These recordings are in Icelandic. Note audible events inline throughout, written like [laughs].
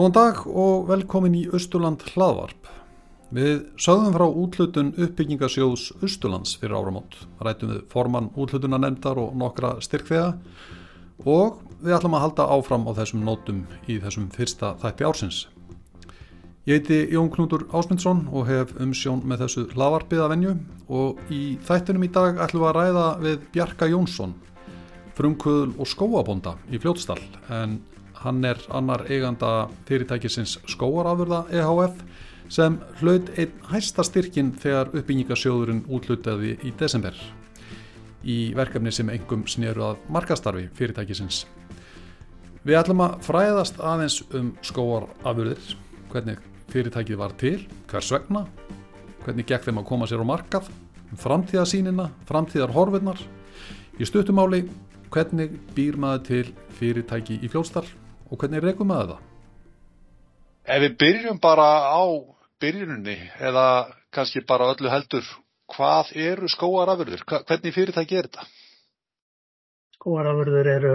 Góðan dag og velkomin í Östurland hlaðvarp. Við sögðum frá útlutun uppbyggingasjóðs Östurlands fyrir áramót. Rætum við formann útlutunanemndar og nokkra styrkþega og við ætlum að halda áfram á þessum nótum í þessum fyrsta þætti ársins. Ég heiti Jón Knútur Ásmundsson og hef umsjón með þessu hlaðvarpið að venju og í þættinum í dag ætlum við að ræða við Bjarka Jónsson, frumkvöðul og skóabonda í Fljótsdal en hann er annar eiganda fyrirtækisins skóarafurða EHF sem hlaut einn hæsta styrkin þegar uppbyggingasjóðurinn útlutaði í desember. Í verkefni sem engum snéru að markastarfi fyrirtækisins. Við ætlum að fræðast aðeins um skóarafurðir, hvernig fyrirtækið var til, hvers vegna, hvernig gekk þeim að koma sér á markað, framtíðasínina, framtíðarhorfinnar, í stuttumáli hvernig býr maður til fyrirtæki í fljóðstall og hvernig rekum maður það? Ef við byrjum bara á byrjunni eða kannski bara öllu heldur, hvað eru skóarafurður? Hvernig fyrirtæki er þetta? Skóarafurður eru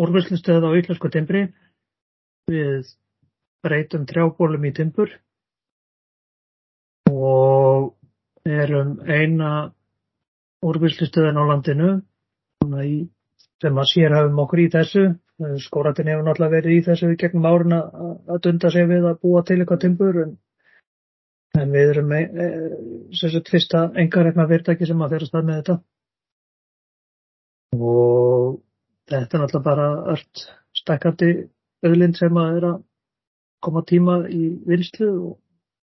úrvörslustöð á íslensku timbri. Við breytum trjábólum í timbur og erum eina úrvörslustöðin á landinu sem að sérhafum okkur í þessu. Skóratin hefur náttúrulega verið í þessu gegnum árin að dunda sig við að búa til eitthvað timbur en, en við erum e, e, sérstaklega fyrsta engarekna fyrirtæki sem að fyrir stað með þetta. Og þetta er náttúrulega bara allt stekkandi auðlind sem að er að koma tíma í vinslu og,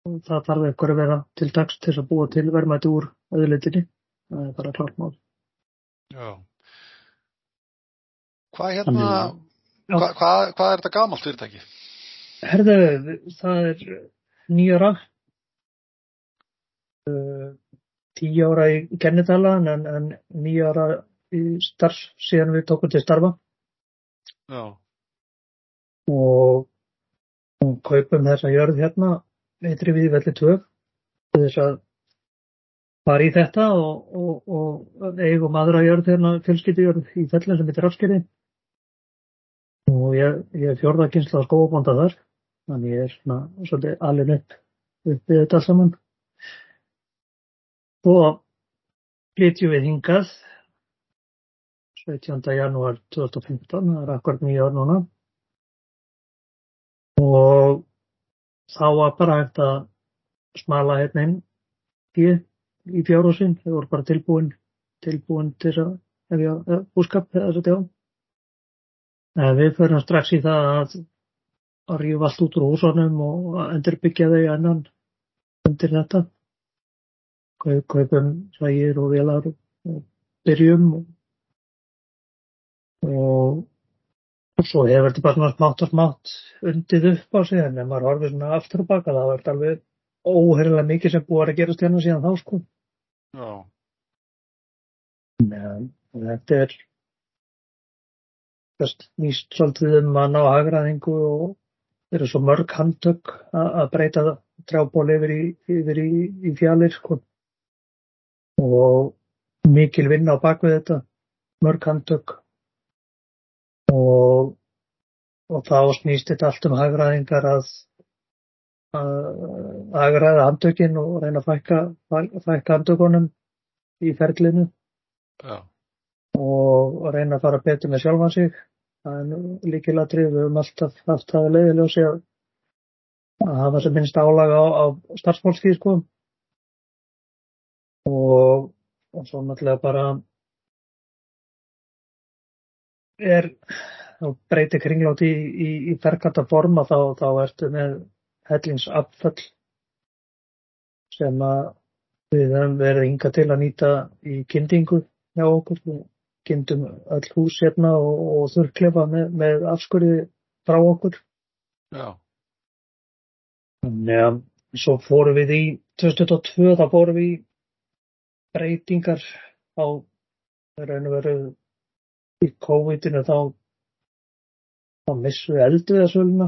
og það þarf eitthvað að vera til dags til að búa til vermaði úr auðlindinni. Það er bara klart mál. Já. Hvað hérna, hvað, hvað, hvað er þetta gamalt fyrirtæki? Herðu, það er nýjara, tíu ára í kennitala en, en nýjara í starf síðan við tókum til starfa. Já. Og, og kaupum þessa jörð hérna, eitri við velli tvö, þess að fara í þetta og, og, og eigum aðra jörð hérna, fjölskyldujörð í fellin sem heitir Rafskeri og ég, ég er fjörða kynsla á skóabonda þar þannig ég er svona svolítið alveg upp upp við þetta saman og flytjum við hingað 17. janúar 2015 það er akkurat nýja ár núna og þá var bara hægt að smala hérna inn í, fjárhúsin, þau voru bara tilbúin tilbúin til að hefja búskap eða svo tjá Við förum strax í það að að rífa allt út úr húsunum og endur byggja þau annan undir þetta. Kaupum svægir og velar og byrjum og, og, og svo hefur þetta bara svona smátt og smátt undið upp á sig en ef maður horfið svona aftur og baka það verður alveg óherrilega mikið sem búið að gerast hérna síðan þá sko. Já. En þetta er nýst svolítið um að ná hagraðingu og eru svo mörg handtök að breyta trjából yfir í, yfir í, í fjallir sko. og mikil vinna á bakvið þetta, mörg handtök og, og þá snýst þetta allt um hagraðingar að, að hagraða handtökin og reyna að fækka, fækka handtökunum í ferlinu Já. og reyna að fara betur með sjálfan sig það er líkilatrið, við höfum alltaf haft það leiðiljósi að, að hafa sem minnst álaga á, á starfsmálstíð sko. Og, og svo náttúrulega bara er þá breytir kringlátt í, í, í ferkata forma þá, þá ertu með hellingsabföll sem að við höfum verið ynga til að nýta í kyndingu hjá okkur kynntum öll hús hérna og, og þurrklefa með, með afskurði frá okkur. Já. Þannig að svo fórum við í 2022 þá fórum við í breytingar á raun og veru í COVID-19 þá þá missum við eldu við þessuluna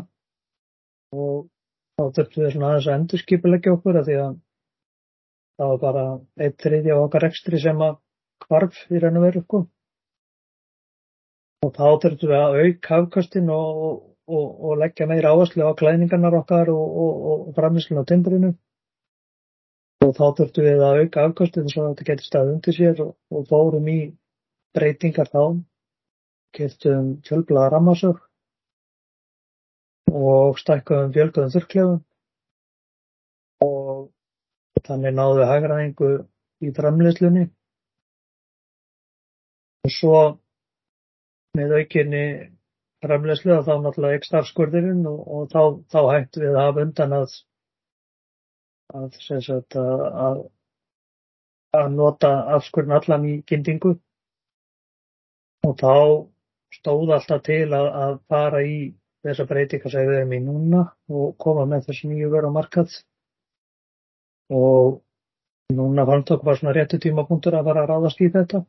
og þá þurftum við svona aðeins að endurskipilegja okkur að því að það var bara eitt þriðja okkar ekstri sem að kvarf í raun og veru sko og þá þurftum við að auka afkastin og, og, og leggja meira áherslu á klæningarnar okkar og, framlýslu á timbrinu og þá þurftum við að auka afkostið þess að þetta getur stað undir sér og fórum í breytingar þá. Keftum fjölblaða rammasög og stækkuðum fjölguðum þurrklefum. Og þannig náðu hægraðingu í framleyslunni og svo með aukinni framleyslu þá náttúrulega ekki starfskurðurinn og, og þá, þá hættu við að undan að að, sagt, að, að nota afskurðin allan í kyndingu og þá stóð alltaf til að, að fara í þessa breytinga sem við erum í núna og koma með þessu nýju veru á markað og núna fannst okkur bara svona réttu tímapunktur að fara að ráðast í þetta.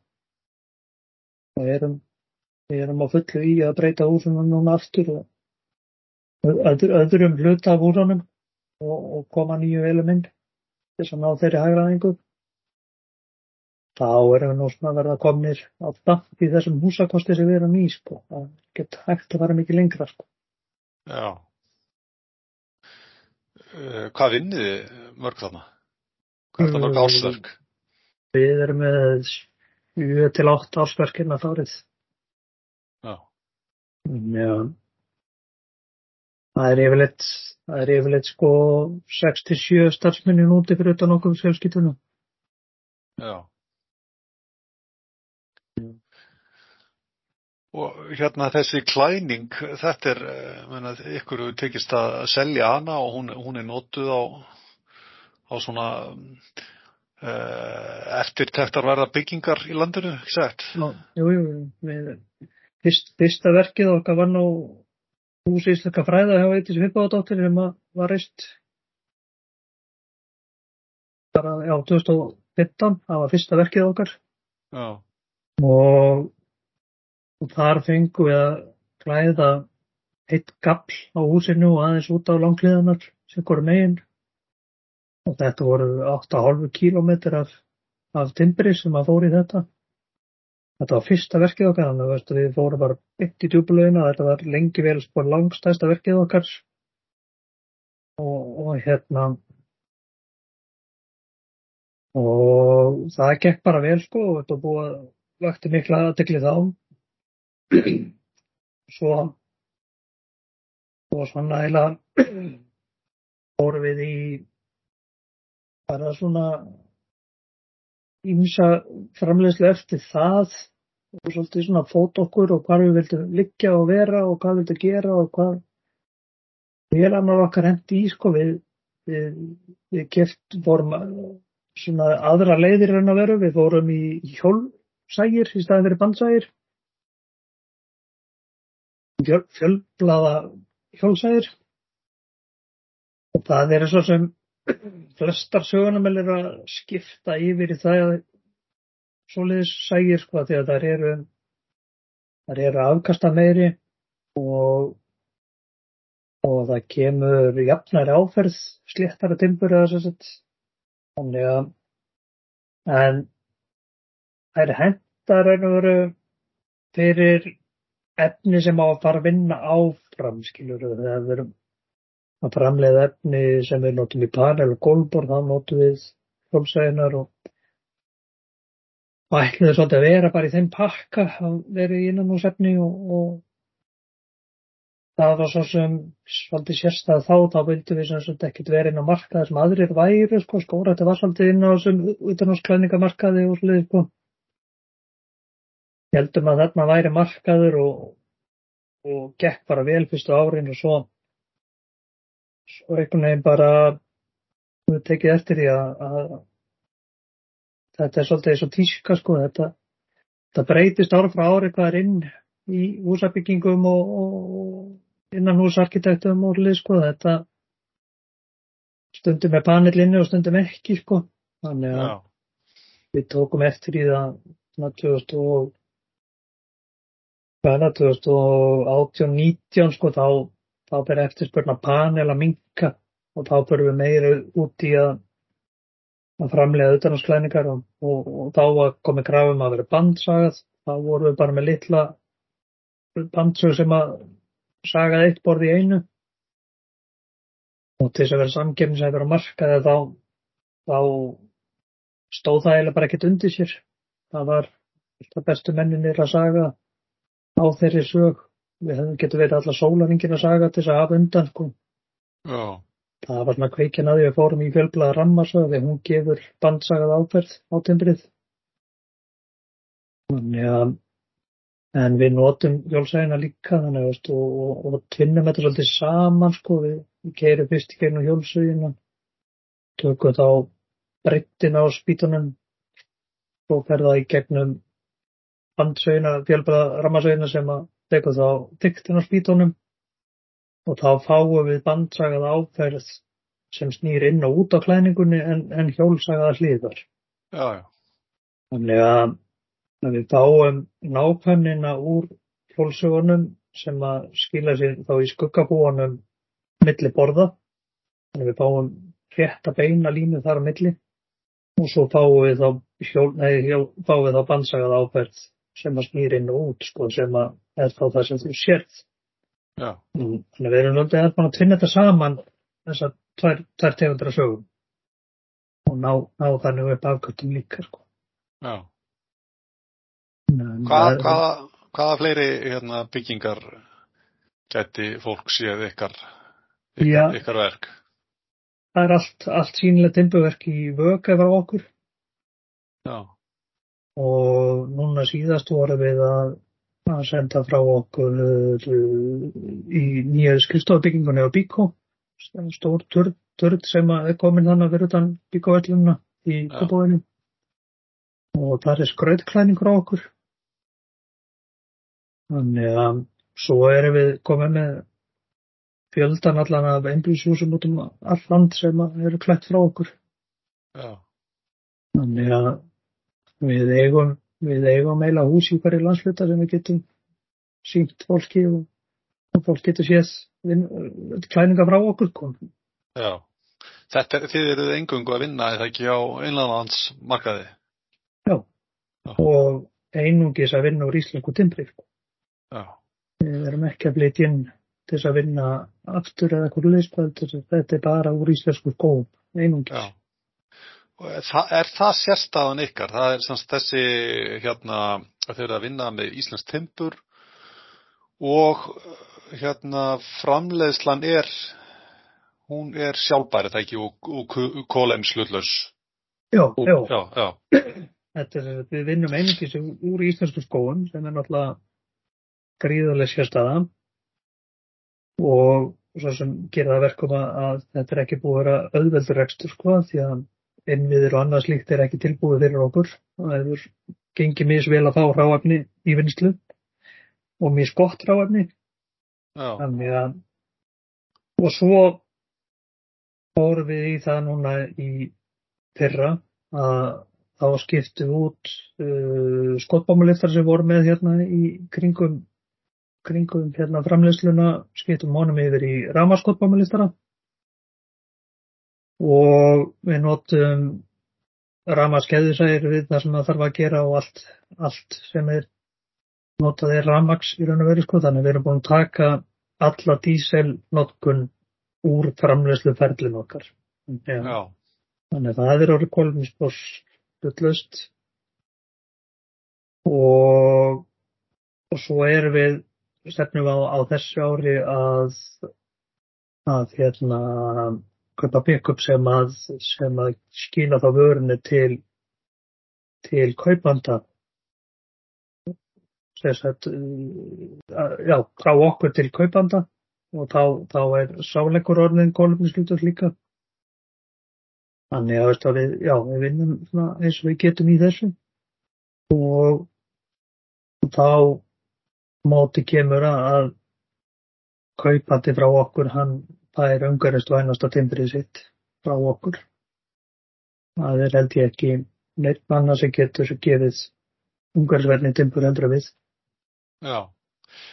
Og erum, við erum á fullu í að breyta húsunum núna aftur og öðrum, öðrum hluta af húsunum og, og koma nýju veluminn þess að ná þeirri hægraðingu þá erum við nú svona að verða komnir á damp í þessum húsakosti sem við erum í sko. það getur hægt að fara mikið lengra sko. Já. Uh, hvað vinniði mörg þarna? Hvað er það mörg ársverk? Við erum með 7-8 ársverk hérna þárið. Já. Það er yfirleitt, það er yfirleitt sko 6-7 starfsmennin úti fyrir utan okkur fjölskyttunum. Já. Og hérna þessi klæning, þetta er, eh, menna, ykkur hefur tekist að selja hana og hún, hún er notuð á, á svona uh, eftirtektarverða byggingar í landinu, ekki sett? Já, jú, jú, við, fyrst, fyrsta verkið okkar var nú hús íslaka fræða hjá eitthvað sem hippaðadóttir sem var reist bara, já, 2015, það var fyrsta verkið okkar. Já. Og og þar fengum við að klæða eitt gafl á húsinu og aðeins út á langliðanar sem voru megin og þetta voru 8,5 kílometr af, af timbri sem að fóri þetta þetta var fyrsta verkið okkar þannig að við fórum bara eitt í djúbulögina þetta var lengi vel spór langstæsta verkið okkar. Og, og hérna og það gekk bara vel sko og þetta búið að vakti mikla aðtegli þá. Svo og svona eila fórum við í bara svona ímsa framlegslu eftir það og svolítið svona fót okkur og hvað við vildum liggja og vera og hvað við vildum gera og hvað vélarnar okkar hendi í sko við, við, við keft fórum svona aðra leiðir en að vera. Við fórum í hjólsægir í staðin fyrir bandsægir. Fjölblaða hjólsæðir og það er svo sem flestar sögunamel er að skipta yfir í það svoleiðis sægir sko því að það eru það eru afkasta meiri og og það kemur jafnæri áferð sléttara timbur eða svo sett þannig að en það er hendar en veru fyrir efni sem á að fara að vinna áfram, skilur við, þegar við erum að framleiða efni sem við notum í panel og gólbor, þá notum við hjálpsæðinar og og ætluðu svolítið að vera bara í þeim pakka að vera í innanúsefni og, og það var svo sem svolítið sérstæð þá, þá vildum við svolítið ekkert vera inn á markaði sem aðrir væri, sko, skórætti var svolítið inn á þessum utanúsklæningamarkaði og svolítið, sko. Heldum að þarna væri markaður og, og gekk bara vel fyrstu árin og svo svo einhvern veginn bara við tekið eftir því að, að þetta er svolítið eins og tíska sko þetta, þetta breytist ára frá ári hvað er inn í húsabyggingum og, og innan húsarkitektum og lið sko þetta stundum með panelinni og stundum ekki sko þannig að Já. við tókum eftir í það 2000 hvaða 2018-19 sko þá, þá ber eftirspurna panel að minka og þá börjum við meira út í að, að framlega auðvitaðnarsklæningar og, og, og þá komið krafum að vera bandsagað, þá vorum við bara með litla bandsög sem að sagað eitt borð í einu og til þess að vera hefur á markaði þá, þá stóð það eiginlega bara ekkert undir sér. Það var það bestu menninir að saga á þeirri sög. Hefum getur verið alla sólaringin að saga til þess að hafa undan sko. Já, Það var svona kveikin að við fórum í fjölblaða rammarsög þegar hún gefur bandsagað áferð á timbrið. Þannig að en við notum hjólsæðina líka þannig veist, og, og, og tvinnum þetta svolítið saman sko við, við keirum fyrst í gegnum hjólsæðina tökum þá breyttin á spítunum og ferða í gegnum bandsæðina, fjölblaða rammarsæðina sem að tekur þá tyktin á spítunum og þá fáum við bandsagað áferð sem snýr inn og út á klæningunni en, en hjólsagaða hliðar. já, já, Þannig að að við fáum nákvæmnina úr hjólsögunum sem að skila sér þá í skuggabúanum milli borða. Þannig að við fáum rétta beina línu þar á milli og svo fáum við þá, hjól, nei, hjól, fáum við þá bandsagað áferð sem að snýr inn og út sko, sem að er þá það sem þú sérð. já, Mm, Þannig að við erum náttúrulega búin að tvinna þetta saman þessar tvær, tvær tegundra sögum og ná, ná þannig upp afkvæmtum líka sko. já. Hvað, það- hvaða, hvaða fleiri hérna, byggingar gæti fólk séð ykkar, ykkar, ykkar verk? Það er allt, allt sýnilegt timbuverk í vöka frá okkur Já, og núna síðast vorum við að, að senda frá okkur uh, í nýja skrifstofbyggingunni á Bíkó stór turn, turn sem að er komin þannig fyrir utan Bíkóvelluna í Já. Kópavöginum og það er skrautklæning frá okkur. Þannig að svo erum við komið með fjöldan allan af einbýlishúsum út um all land sem að eru klætt frá okkur. Já, Þannig að við eigum, við eigum meila hús í hverju landsluta sem við getum sínt fólki og, og fólk getur séð klæninga frá okkur. Sko. já. Þetta er, þið eruð engungu að vinna eða ekki á einlandsmarkaði? Og einungis að vinna úr íslensku timbri. Sko. Já, Við erum ekki að flytja inn til þess að vinna aftur eða eitthvað leysbæð. Þetta er bara úr íslensku skóum. Einungis. já. Og er það, er það sérstafan ykkar? Það er semst þessi, hérna, að þau eru að vinna með Íslands timbur og hérna framleiðslan er, hún er sjálfbæri það ekki og, og kólemslullaus. Já, já. Já, já, Þetta er, við vinnum einungis úr íslensku skóum sem er náttúrulega gríðarlega sérstæða og svo sem gera verkum að, þetta er ekki búið að vera auðveldur rekstur sko því að innviðir og annað slíkt er ekki tilbúið fyrir okkur. Það hefur gengið misvel að fá ráefni í vinslu og misgott ráefni já, þannig að og svo fórum við í það núna í fyrra að þá skiptum við út uh, skottbámaliftar sem voru með hérna í kringum kringum hérna framleiðsluna skiptum honum yfir í ramaskottbámaliftara og við notum ramaskeðisæðir við það sem það þarf að gera og allt, allt sem er notað er ramax í raun og veru sko þannig við erum búin að taka alla díselnotkun úr framleiðsluferlin okkar. Já. já, Þannig að það er orðið kolminsbors hlutlaust og, og svo erum við stefnum á, á þessu ári að að hérna kaupa pick-up sem að sem að skila þá vörunni til til kaupanda. Þess að já, frá okkur til kaupanda og þá, þá er sáleikur orðin kolumnislutur líka. Þannig að, að við, já, við vinnum svona eins og við getum í þessu. Og, þá móti kemur að, að kaupandi frá okkur, hann fær umhverjast vænasta timbrið sitt frá okkur. Það er held ég ekki neitt manna sem getur gefið umhverjasverðni timbur heldur við. já.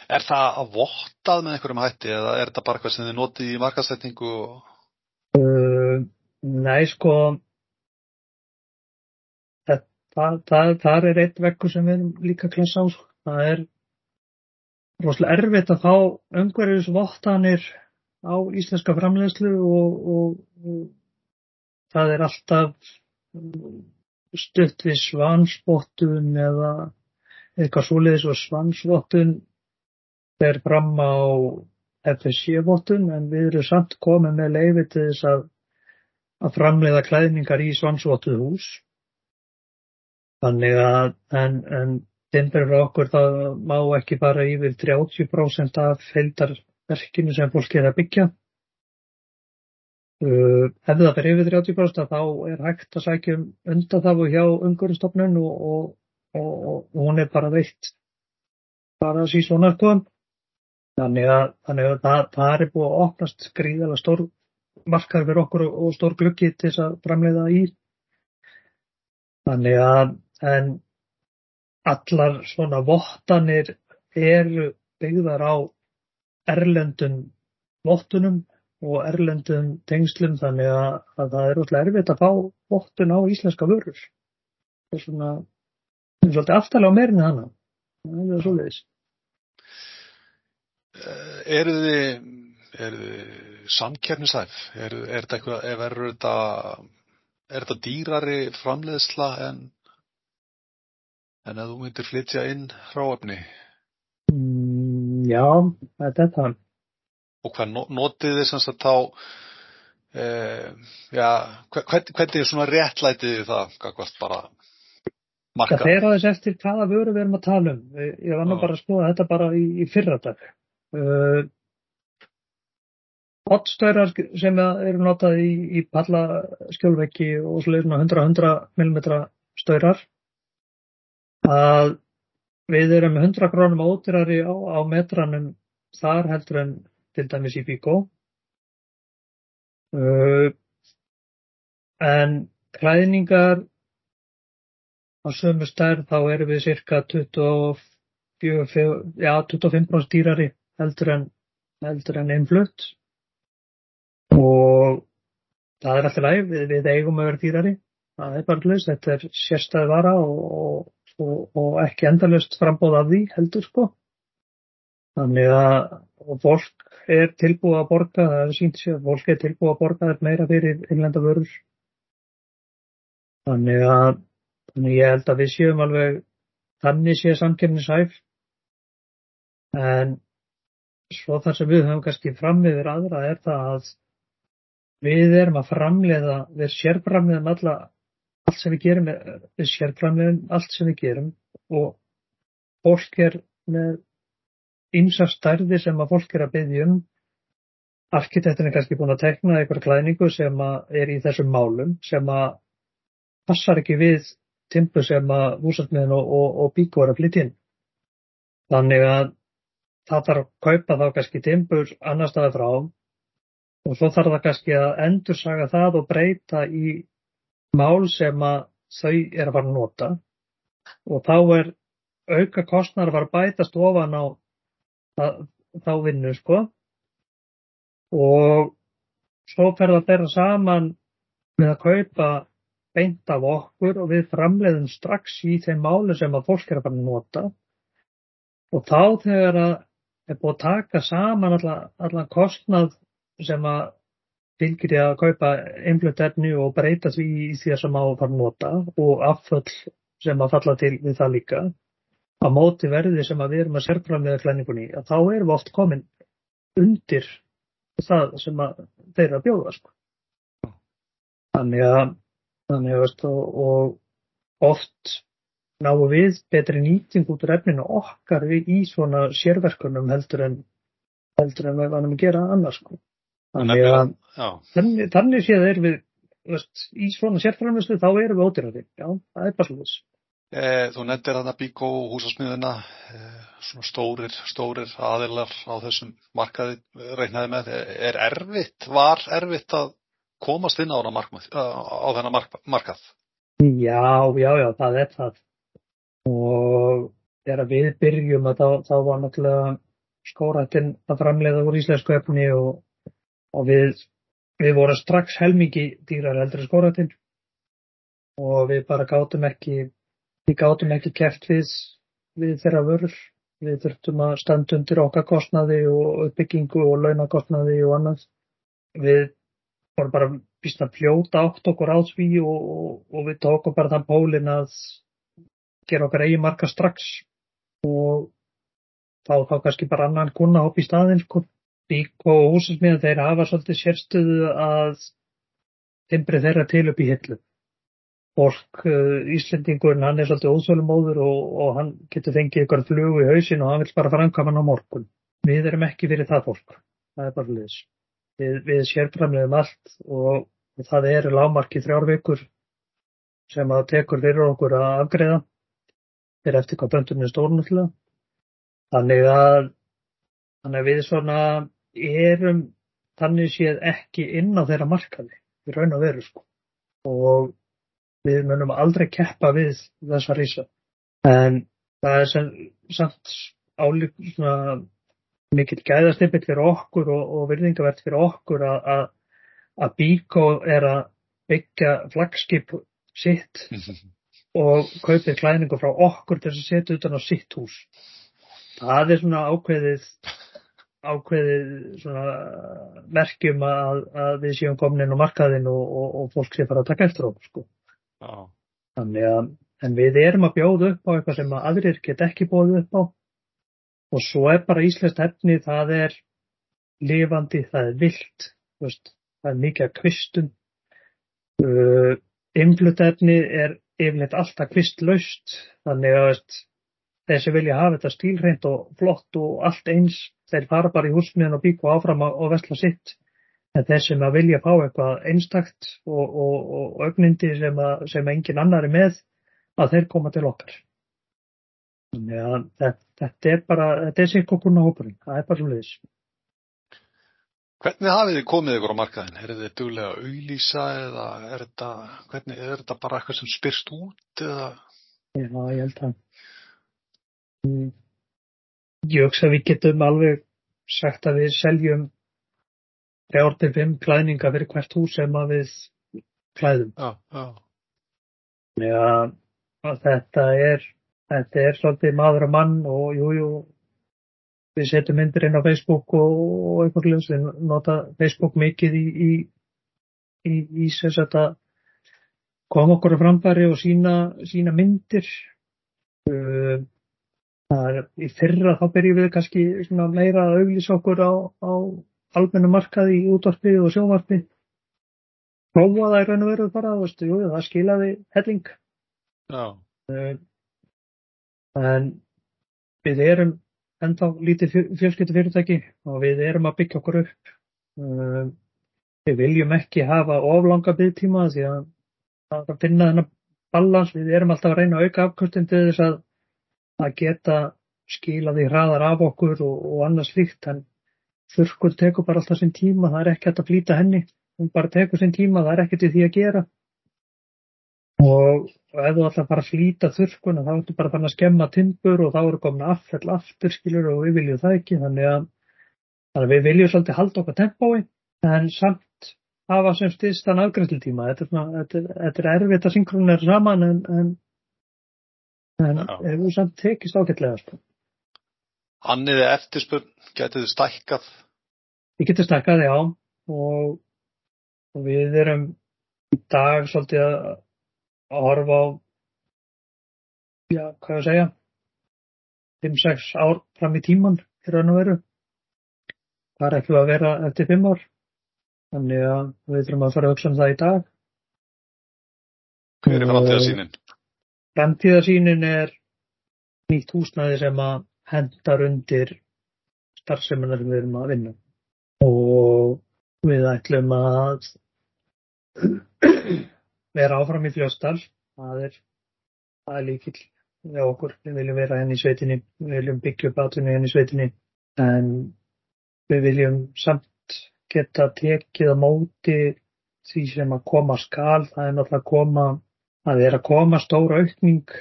Er það að vottað með einhverjum hætti eða er þetta bara eitthvað sem þið notið í markasetningu og... Uh, nei, sko, það, það, það er eitt vekkur sem við erum líka klassa á. sko. Það er rosalega erfitt að fá umhverjusvottanir á íslenska framleiðslu og, og, og það er alltaf stutt við svansvottun eða eitthvað svoleiðis og svansvottun fer fram á FSC-vottun en við erum samt komið með leiði til þess að, að framleiða klæðningar í svansvottuð hús. Þannig að en, en Timbur fyrir okkur það má ekki bara yfir 30% af heildarverkinu sem fólk er að byggja. Uh, ef það fyrir yfir 30% þá er hægt að sækja um undan það hjá umhverjastofnun og, og, og, og hún er bara veitt bara síðan skoðum. Þannig að, þannig að það, það er búið að opnast gríðala stór markar fyrir okkur og stór glöggi til þess að framleiða í. Þannig að en allar svona vottanir eru byggðar á erlendum vottunum og erlendum tengslum þannig að, að það er útlæg erfitt að fá vottun á íslenska vörur. Það er svona, það er svolítið aftalega á meirinni hana. Það er svolítið. Eru þið, eru þið samkernisæf? Er, er þetta eitthvað, ef er þetta, er þetta dýrari framleiðsla en En að þú myndir flytja inn hráöfni? Já, þetta er það. Og hvað notið þið sem sagt þá, eh, já, hvern, hvernig er svona réttlætið það, hvað bara marka? Það fer aðeins eftir hvaða vöru við erum að tala um. Ég var nú bara að skoða þetta bara í, í fyrra dag. Uh, Hotstöðrar sem eru notað í, í pallaskjólveggi og svona 100-100 mm stöðrar að við erum 100 krónum ódýrari á, á metranum þar heldur en til dæmis í Bíkó. Uh, en klæðningar á sömu stærð þá erum við cirka 24, ja, 25% dýrari heldur en, heldur en innflutt og það er alltaf læg, við, við eigum að vera dýrari, það er bara hlust, þetta er sérstæði vara og, og og, og ekki endalust frambóð af því heldur sko. Þannig að fólk er tilbúið að borga, það er sínt sér að fólk er tilbúið að borga þetta meira fyrir innlenda vörur. Þannig að þannig ég held að við séum alveg þannig sé samkjöfnisæf en svo þar sem við höfum kannski fram yfir aðra er það að við erum að framleiða, við sérframleiðum alla allt sem við gerum er sérframlegin, allt sem við gerum og fólk er með ymsa stærði sem að fólk er að byggja um. Arkitektin er kannski búin að tekna eitthvað klæningu sem er í þessum málum sem að passar ekki við timpu sem að húsartmiðin og, og, og bíku er að flytja inn. Þannig að það þarf að kaupa þá kannski timpur annar staði frá og svo þarf það kannski að endursaga það og breyta í mál sem að þau er að fara að nota. Og þá er auka kostnar að fara að bætast ofan á það, þá vinnu sko. Og svo fer það að bera saman með að kaupa beint af okkur og við framleiðum strax í þeim máli sem að fólk er að fara að nota. Og þá þegar að er búið að taka saman allan alla kostnað sem að fylgir ég að kaupa einflött efni og breyta því í því sem á að fara að nota og afföll sem að falla til við það líka á móti verði sem að við erum að sérframlega klæningunni að þá erum við oft komin undir það sem að þeir eru að bjóða sko. þannig að þannig að og oft náum við betri nýting út úr efninu okkar í svona sérverkunum heldur en heldur en við vanum að gera annars sko. Þannig að þannig, þannig séð er við veist, í svona sérframlöstu þá erum við ódýrandi. Já, það er bara slúðis. Eh, þú nefndir að Bíkó húsasmiðuna, eh, svona stórir, stórir aðilar á þessum markaði reiknaði með. Er erfitt, var erfitt að komast inn á, markmað, á þennan mark, markað? Já, já, já, það er það. Og þegar við byrjum að þá, þá var náttúrulega skóratinn að framleiða úr íslensku efni og og við, við vorum strax helmingi dýrar heldur skóratinn og við bara gátum ekki við gátum ekki keft við, við þeirra vörur við þurftum að standa undir okkar kostnaði og uppbyggingu og launakostnaði og annað. Við vorum bara býst að fljóta átt okkur á því og, og, og við tókum bara þann pólin að gera okkar eigi marka strax og þá þá kannski bara annan kuna hopp í staðin sko. Bík og húsinsmiðan þeir hafa svolítið sérstuðu að timbri þeirra til upp í hillu. Fólk, uh, Íslendingurinn, hann er svolítið óþölumóður og, og hann getur fengið ykkur flug í hausin og hann vil bara framkama hann á morgun. Við erum ekki fyrir það fólk. Það er bara liðs. Við, við sérframlegum allt og, það er lámarki þrjár vikur sem að tekur fyrir okkur að afgreða fyrir eftir hvað böndunni er stórnullega. Þannig að, þannig að við svona erum þannig séð ekki inn á þeirra markaði í raun og veru sko. Og við munum aldrei keppa við þessa rísa. En það er sem, samt álík svona mikill gæðastipill fyrir okkur og, og virðingavert fyrir okkur að að Bíkó er að byggja flagskip sitt [laughs] og kaupið klæningu frá okkur til að setja utan á sitt hús. Það er svona ákveðið ákveðið svona merkjum að, að við séum komin inn á markaðin og, og, og fólk sé fara að taka eftir okkur sko. Já. Þannig að, en við erum að bjóða upp á eitthvað sem að aðrir get ekki bóðið upp á og svo er bara íslenskt efni, það er lifandi, það er vilt, veist, það er mikið að kvistum, uh, influtefni er yfirleitt alltaf kvistlaust, þannig að veist, sem vilja hafa þetta stílreint og flott og allt eins, þeir fara bara í húsmiðan og bíku áfram og vesla sitt. En þeir sem að vilja fá eitthvað einstakt og, og, og ögnindi sem, að, sem engin annar er með að þeir koma til okkar. Þannig að þetta, þetta er bara þetta er sikk okkur á hópurinn, það er bara svo leiðis Hvernig hafið þið komið ykkur á markaðin? Er þið duglega að auðlýsa eða er þetta, hvernig, er þetta bara eitthvað sem spyrst út eða? Já, ég held að mm, ég hugsa að við getum alveg sagt að við seljum þrjár til fimm klæðninga fyrir hvert hús sem að við klæðum. Já, já. Já, þetta er, þetta er svolítið maður og mann og jú, jú, við setjum myndir inn á Facebook og, og eitthvað hljóðs, við nota Facebook mikið í, í, í, í þess að koma okkur á frambæri og sína, sína myndir. Uh, í fyrra þá byrjum við kannski meira að auglýsa okkur á, á almennu markaði í útvarpi og sjónvarpi. Prófa það í raun og veru bara veistu, jú, það skilaði helling. Uh, en við erum ennþá lítið fjölskyldu fyrirtæki og við erum að byggja okkur upp. Uh, við viljum ekki hafa oflanga byggtíma því að það finna þennan balans, við erum alltaf að reyna að auka afkvöldin til þess að að geta skilaði hraðar af okkur og, og annars líkt en þurrkur tekur bara alltaf sinn tíma, það er ekki hægt að flýta henni, hún bara tekur sinn tíma, það er ekkert í því að gera. Og, ef þú ætlar bara flýta þurrkuna, þá ertu bara fann að skemma timbur og þá eru komin affell aftur, skilur, og við viljum það ekki, þannig að, þannig að við viljum svolítið halda okkar tempói, en samt hafa sem styrst þann afgrænslutíma. Þetta, þetta, þetta er erfitt að synkronera saman, en, en, en hefur samt tekist ágætlega, sko. Anniði eftirspurn, getið þið stækkað? Við getum stækkað, já, og, og við erum í dag svolítið að, að horfa á, já, hvað ég að segja, 5-6 ár fram í tíman, í raun og veru. Það er ekki að vera eftir 5 ár, þannig að við þurfum að fara að hugsa um það í dag. Hver er framtíðasínin? Framtíðasínin er nýtt húsnæði sem að hendar undir starfseminar sem við erum að vinna. Og við ætlum að vera áfram í fljóstal það er, er líkil við okkur, við viljum vera henni í sveitinni. Við viljum byggja upp aðtunni henni í sveitinni. En við viljum samt geta tekið á móti því sem að koma skal, það er náttúrulega að koma að vera að koma stóra aukning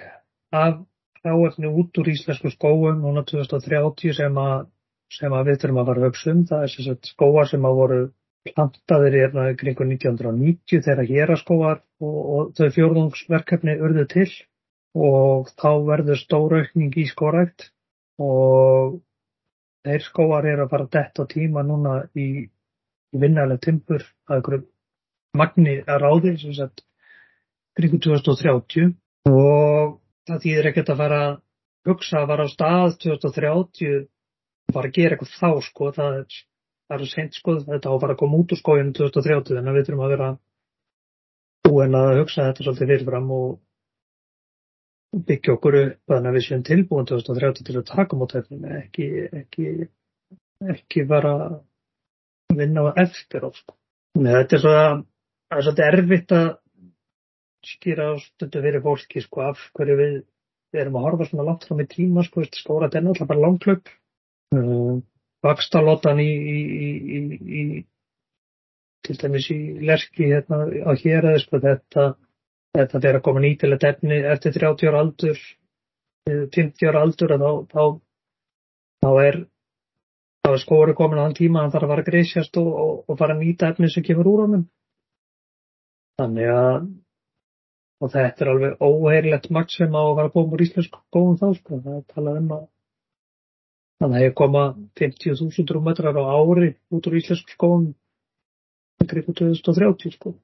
af hráefni út úr íslensku skóum núna 2030 sem að, sem að við þurfum að fara högstum. Það er sagt skóar sem að voru plantaðir hérna kringu 1990 þegar hér að skóar og, og þau fjórðungsverkefni urðu til og þá verður stóraukning í skórækt og þeir skóar eru að fara dett á tíma núna í, í vinnalega timpur að einhverju magni að ráði sem sagt kringu 2030 og það þýðir ekkert að fara að hugsa að fara á stað 2030 og fara að gera eitthvað þá sko það er, það er sent sko þetta á að fara að koma út úr skóinu 2030 en við þurfum að vera búin að hugsa þetta svolítið fyrirfram og byggja okkur upp að við séum tilbúin 2030 til að taka mót efnum ekki, ekki, ekki bara vinna á eftir sko. þetta er svolítið erfitt að skýra stundu fyrir fólki sko af hverju við, við erum að horfa svona langt fram í tíma sko, skóra þetta er náttúrulega bara langklöp uh, vakstalótan í, í, í, í til dæmis í lerki hérna á hér eða sko þetta þetta fyrir að koma nýtilegt efni eftir 30 ára aldur 50 ára aldur þá, þá, þá er þá er skóri komin á þann tíma að hann þarf að fara að greisjast og, og, og fara að nýta efni sem kemur úr honum. Þannig að og þetta er alveg óheirlegt makt sem á að fara að koma úr íslensku góðum þá sko, það er talað um að þannig að ég koma 50.000 rúmetrar á ári út úr íslensku skóðum ykkur ykkur 2030 sko.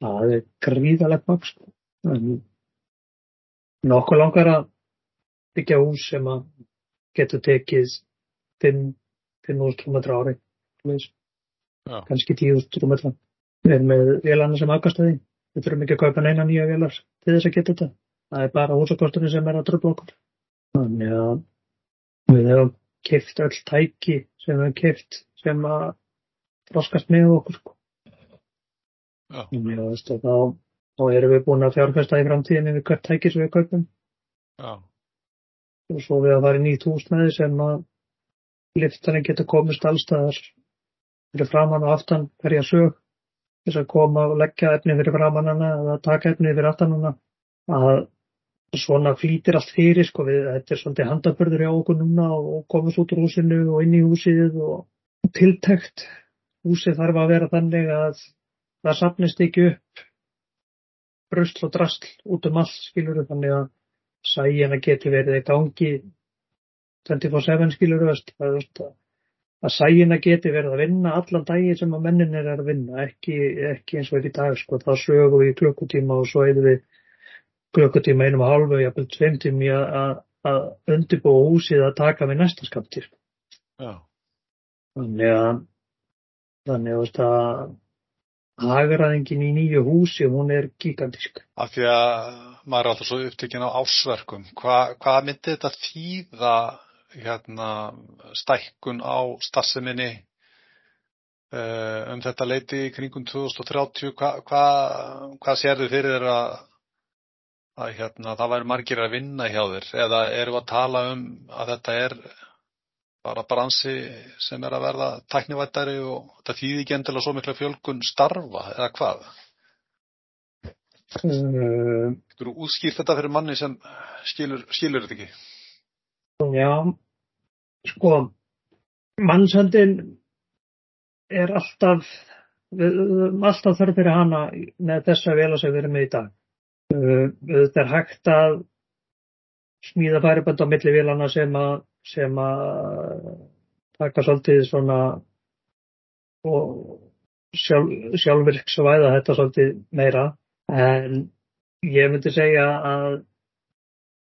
Það er gríðalegt makt sko. En nokkuð langar að byggja hús sem að getur tekið 5.000 rúmetrar ári kannski 10.000 rúmetrar Við erum með vélarna sem aðgastöði. Við þurfum ekki að kaupa neina nýja vélar til þess að geta þetta. Það er bara húsakostunni sem er að tröfla okkur. Þannig að við hefum kift öll tæki sem við hefum kift sem að froskast með okkur. Sko. Já. Þannig að þá, þá erum við búin að fjárfesta í framtíðinni við hvert tæki sem við kaupum. Já. Og svo við að fara í nýtt húsnæði sem að liftarinn getur komist allstaðar fyrir framann og aftan hverja sög þess að koma og leggja efni fyrir framannana eða taka efni fyrir aftanana að svona flýtir allt fyrir sko við, þetta er svona handabörður hjá okkur núna og komast út úr húsinu og inn í húsið og tiltækt húsið þarf að vera þannig að það sapnist ekki upp bröstl og drastl út um allt skilur þannig að sæjana getur verið í gangi 24-7 skilur það er að sæjina geti verið að vinna allan dagi sem að mennin er að vinna, ekki, ekki eins og er í dag, sko, þá sögum við klukkutíma og svo erum við klukkutíma einum og halvu, jafnvel tveim tími að, undirbúa húsið að taka við næsta skaptir. Já. Þannig að, þannig að, að aðgræðingin í nýju húsi, hún er gigantísk. Af því að maður er alltaf svo upptökin á ásverkum. Hva, hvað myndi þetta þýða hérna, stækkun á starfseminni uh, um þetta leiti kringum 2030 hvað hva, hva sér þið fyrir þér að, hérna, það væri margir að vinna hjá þér eða eru að tala um að þetta er bara bransi sem er að verða tæknivættari og þetta þýði ekki endilega svo mikla fjölgun starfa eða hvað? Þú eru útskýrt þetta fyrir manni sem skilur, skilur þetta ekki? Já, sko, mannsöndin er alltaf, alltaf þarf fyrir hana með þessa vela sem við erum með í dag. Þetta er hægt að smíða færiband á milli vilana sem að, sem að taka svolítið svona og sjálf, sjálfvirksvæða þetta svolítið meira en ég myndi segja að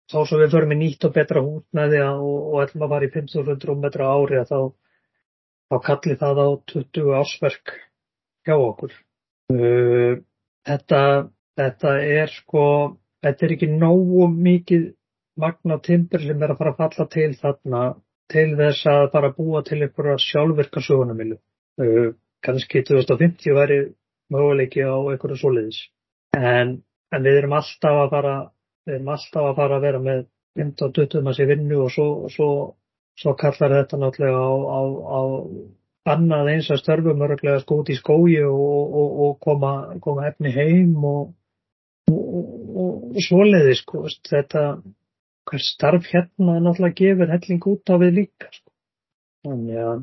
þá svo við förum í nýtt og betra húsnæði og, og ætlum að fara í 500 rúmmetra ári þá, þá kalli það á 20 ásverk hjá okkur. Uh, þetta, þetta er sko, þetta er ekki nógu mikið magna timbur sem er að fara að falla til þarna til þess að fara að búa til einhverja sjálfvirka sögunamilu. Uh, kannski 2050 væri möguleiki á einhverju soliðis. En, en við erum alltaf að fara við erum alltaf að fara að vera með 15-20 manns í vinnu og svo, svo, svo kallar þetta náttúrulega á, á, á annað eins að störfum öruglega út í skói og, og, og koma, koma efni heim og, og svoleiði sko þetta hver starf hérna náttúrulega gefur helling út á við líka sko. Þannig að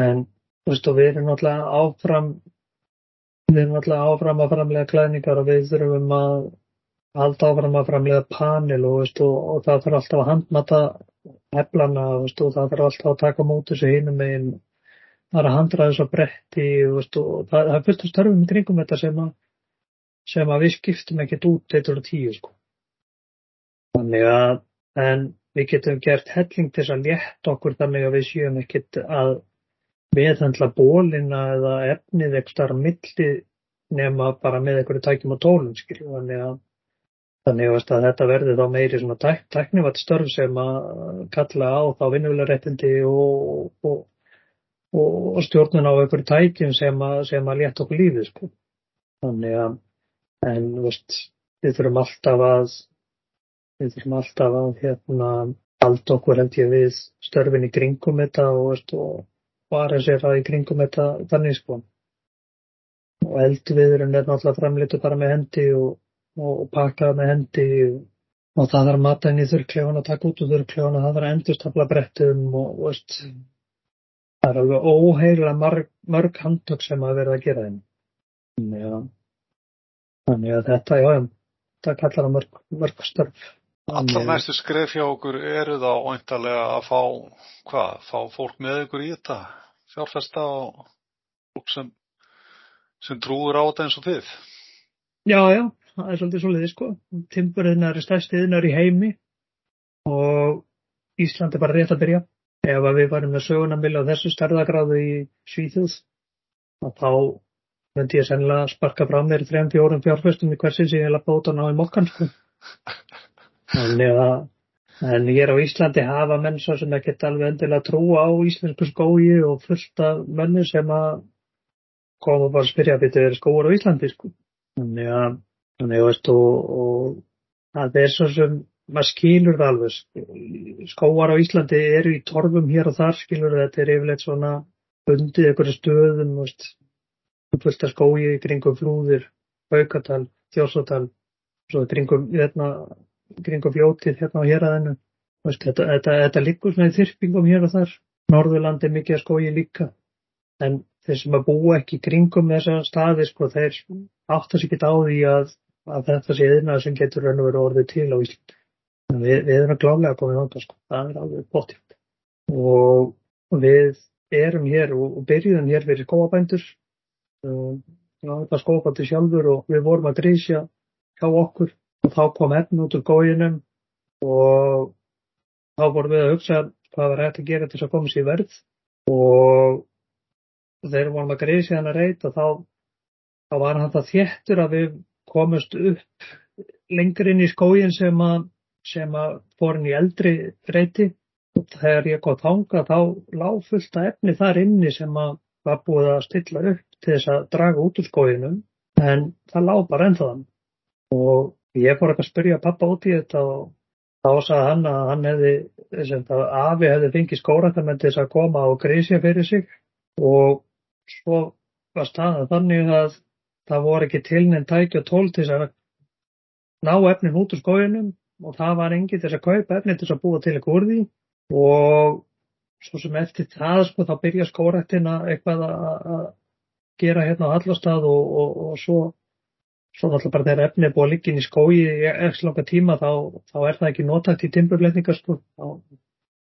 en þú veist og við erum náttúrulega áfram við erum náttúrulega áfram að framlega klæðningar og við þurfum að halda áfram að framlega panel og, veist, og, og það þarf alltaf að handmata heflana veist, og það þarf alltaf að taka mót þessu hinum meginn það er að handra þessu bretti veist, og það, það er fullt af störfum kringum þetta sem að, sem að við skiptum ekkert út eitthvað tíu sko. þannig að en við getum gert helling til þess að létta okkur þannig að við séum ekkert að meðhandla bólina eða efnið eitthvað milli nema bara með einhverju tækjum og tólum skilju þannig að Þannig að þetta verði þá meiri svona tæk, tæknivært störf sem að kalla á þá vinnulegaréttindi og, og, og, og stjórnun á einhverju tækjum sem að, sem að létta okkur lífið sko. Þannig að, en veist, við þurfum alltaf að, við þurfum alltaf að hérna halda okkur held ég við störfin í kringum þetta og veist, bara sér að í kringum þetta þannig sko. Og eldviðurinn er náttúrulega framleitu bara með hendi og og pakkaða með hendi og það þarf að mata inn í þurrklefana, taka út úr þurrklefana, það þarf að endurstafla brettum og, og veist, það er alveg óheila mörg, mörg handtök sem að verða að gera þeim. Að, þannig að þetta, já, þetta kallar að mörg, mörg störf. Allar næstu skref hjá okkur eru þá ointalega að fá, hvað, fá fólk með ykkur í þetta, fjárfesta og fólk sem, sem trúur á þetta eins og þið. Já, já, það er svolítið svolítið sko. Timburðinar er stærsti yðnar í heimi og Ísland er bara rétt að byrja. Ef við varum með sögunamil á þessu starðagráðu í Svíþjóð þá myndi ég sennilega sparka fram þeirri þrejum fjórum fjárföstum í hversin sem ég lappa út á ná í mokkan sko. Þannig að en ég er á Íslandi hafa menn svo sem ekki alveg endilega trúa á íslensku skói og fullta menni sem að koma bara að spyrja að byrja skóur á Íslandi sko. Þannig að Þannig að veist og, og það er svo sem maður skilur það alveg. Skóar á Íslandi eru í torfum hér og þar skilur þetta er yfirleitt svona bundið einhverju stöðum, veist, fullt af skói kringum flúðir, Haukatal, Þjórsótal, svo kringum, hérna, kringum fljótið hérna á héræðinu. Þetta, þetta, þetta liggur svona í þyrpingum hér og þar. Norðurland er mikið að skói líka. En þeir sem að búa ekki kringum þessa staði, sko, þeir áttast ekki á því að að þetta sé yðnað sem getur raun og verið orðið til á Íslandi. Við, við erum glálega komið ánda sko, það er alveg bóttjátt. Og við erum hér og, og byrjuðum hér fyrir skóabændur, það var skóabændur sjálfur og við vorum að grísja hjá okkur og þá kom enn út úr góginum og þá vorum við að hugsa hvað var hægt að gera til þess að koma sér verð og þegar við vorum að grísja hann að reyta þá, þá var hann það þéttur að við komust upp lengur inn í skógin sem að, sem að fór inn í eldri reyti og þegar ég góð þánga þá lág fullt að efni þar inni sem að var búið að stilla upp til þess að draga út úr skóginum en það lág bara ennþaðan og ég fór ekki að spyrja pappa út í þetta og þá sagði hann að hann hefði, að Afi hefði fengið skóratamenn til þess að koma og grísja fyrir sig. Og svo var staðan þannig að það voru ekki tilnend tæki og tól til að ná efnin út úr skójunum og það var engi til að kaupa efnin til að búa til eitthvað úr því. Og svo sem eftir það sko þá byrja skórættina eitthvað að gera hérna á allastað og, og, og svo svo náttúrulega bara þegar efni er búið að liggja inn í skói í ekki langa tíma þá, þá er það ekki notægt í timburleitningar sko. Þá,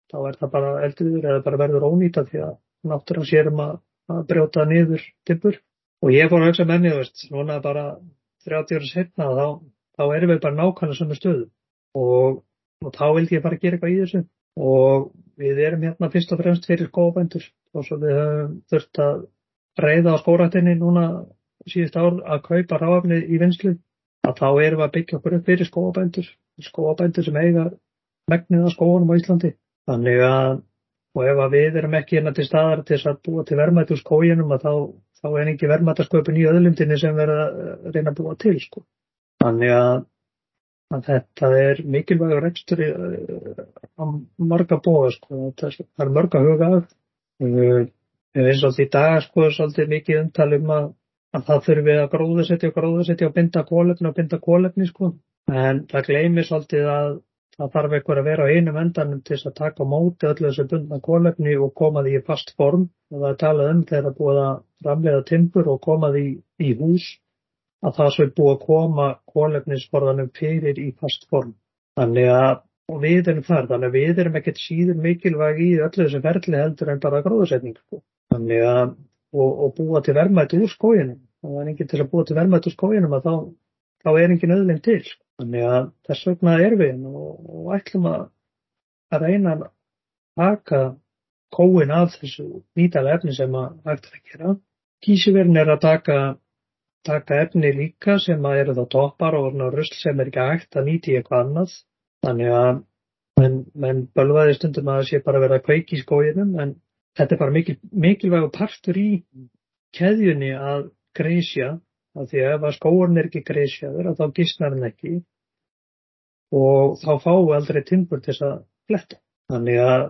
þá er það bara eldriður eða bara verður ónýta því að náttúrulega sérum að, að brjóta niður timbur Og ég fór að hugsa með mér, veist, núna bara 30 ára setna þá, þá erum við bara nákvæmlega svona stöðu. Og, og þá vildi ég bara gera eitthvað í þessu. Og við erum hérna fyrst og fremst fyrir skóabændur og svo við höfum þurft að reyða á skóratinni núna síðust ár að kaupa ráfni í vinslu að þá erum við að byggja okkur upp fyrir skóabændur, skóabændur sem eiga megnið af skóanum á Íslandi. Þannig að, og ef að við erum ekki hérna til staðar til að búa til vermaðt úr skóginum að þá þá er ekki verðmættasköpun í öðlundinni sem verða að reyna að búa til sko. Þannig að, að þetta er mikilvægur rekstur á marga bóða sko. það er mörg að huga af við eins og því dag sko svolítið mikið umtalum að, að það þurfi að gróðasetja og gróðasetja og binda kólefni og binda kólefni sko en það gleymir svolítið að það þarf einhver að vera á einum endanum til þess að taka móti öllu þessu bundna kólefni og koma því í fast form það er talað um þegar að búið að framlega timpur og koma því í hús að það svo er búið að koma kólefnisforðanum fyrir í fast form. Þannig að við erum þar, þannig að við erum ekkert síður mikilvæg í öllu þessu ferli heldur en bara gróðursetning. Sko. Þannig að, og, og búa til verðmætt úr skóginum, og það er enginn til að búa til verðmætt úr skóginum að þá, þá er enginn öðlinn til. Þannig að þess vegna er við og, og ætlum að, að reyna að taka kóin af þessu nýtalega efni sem að hægt að gera. Kísiverðin er að taka, taka efni líka sem að eru þá toppar og rusl sem er ekki hægt að nýti eitthvað annað Þannig að menn, menn bölvaði stundum að það sé bara verið að kveiki í skóginum en þetta er bara mikil, mikilvæg partur í keðjunni að greisja af því að ef að skóin er ekki greisjaður þá gísnar hann ekki. Og þá við aldrei timbur til þess að fletta. Þannig að,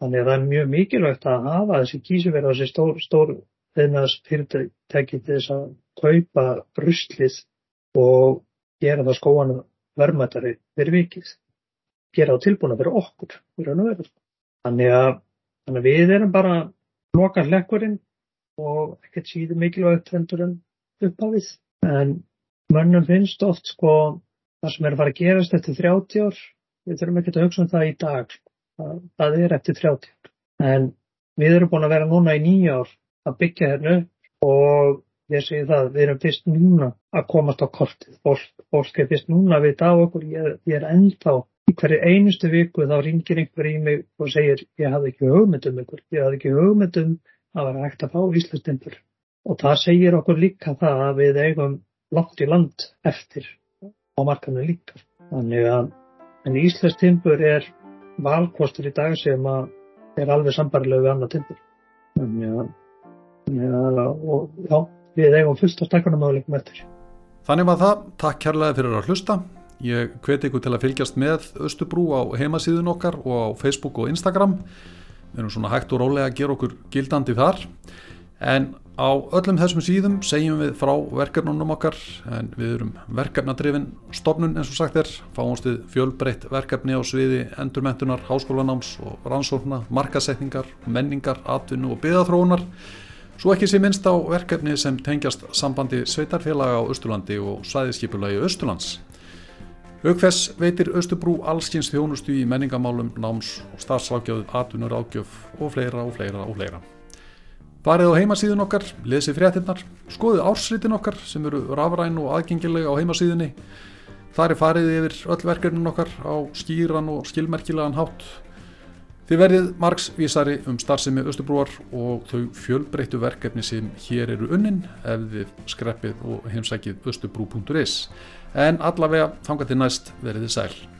þannig að það er mjög mikilvægt að hafa þessi kísuverð á þessi stór, stór þeirnast fyrirtæki til þess að kaupa ruslið og gera það skóanum verðmættari fyrir vikið. Gera á tilbúna fyrir okkur þannig að, þannig að við erum bara loka hlekkurinn og ekkert síður mikilvægt hendur en upphafið en mönnum finnst oft sko það sem er að fara að gerast eftir 30 ár við þurfum ekki að hugsa um það í dag. Það, það er eftir 30 ár. En við erum búin að vera núna í nýja ár að byggja hérna og ég segi það, við erum fyrst núna að komast á kortið, fólk, fólk er fyrst núna að vita á okkur, ég, ég er ennþá í hverju einustu viku þá ringir einhver í mig og segir ég hafði ekki hugmyndum ykkur, ég hafði ekki hugmyndum að vera hægt að fá Íslandsdempur og það segir okkur líka það að við eigum langt í land eftir á markanu líka þannig að en Íslandsdempur er valkostur í dag sem að er alveg sambarlega við annað tempur þannig að, að og, já við eigum fullt á stakkarnamöguleikum eftir. Þannig maður það, takk kærlega fyrir að hlusta. Ég hveti ykkur til að fylgjast með Östubrú á heimasíðun okkar og á Facebook og Instagram. Við erum svona hægt og rólega að gera okkur gildandi þar. En á öllum þessum síðum segjum við frá verkefnunum okkar en við erum verkefnadrifin stopnun eins og sagt er. Fáumst við fjölbreytt verkefni á sviði endurmentunar, háskólanáms og rannsókna, markasetningar, menningar, atvinnu og byggðathróunar. Svo ekki sé minnst á verkefni sem tengjast sambandi sveitarfélaga á Östurlandi og sæðiskipulagi Östurlands. Aukþess veitir Östubrú allskynst þjónustu í menningamálum, náms og starfsrákjöðu, atvinnur ágjöf og fleira og fleira og fleira. Farið á heimasíðun okkar, lesið fréttinnar, skoðið ársritin okkar sem eru rafræn og aðgengilega á heimasíðunni. Þar er farið yfir öll verkefnin okkar á skýran og skilmerkilegan hátt Þið verðið margsvísari um starfsemi Östubrúar og þau fjölbreyttu verkefni sem hér eru unnin ef þið skreppið og heimsækið östubrú.is en allavega þanga til næst verðið sæl.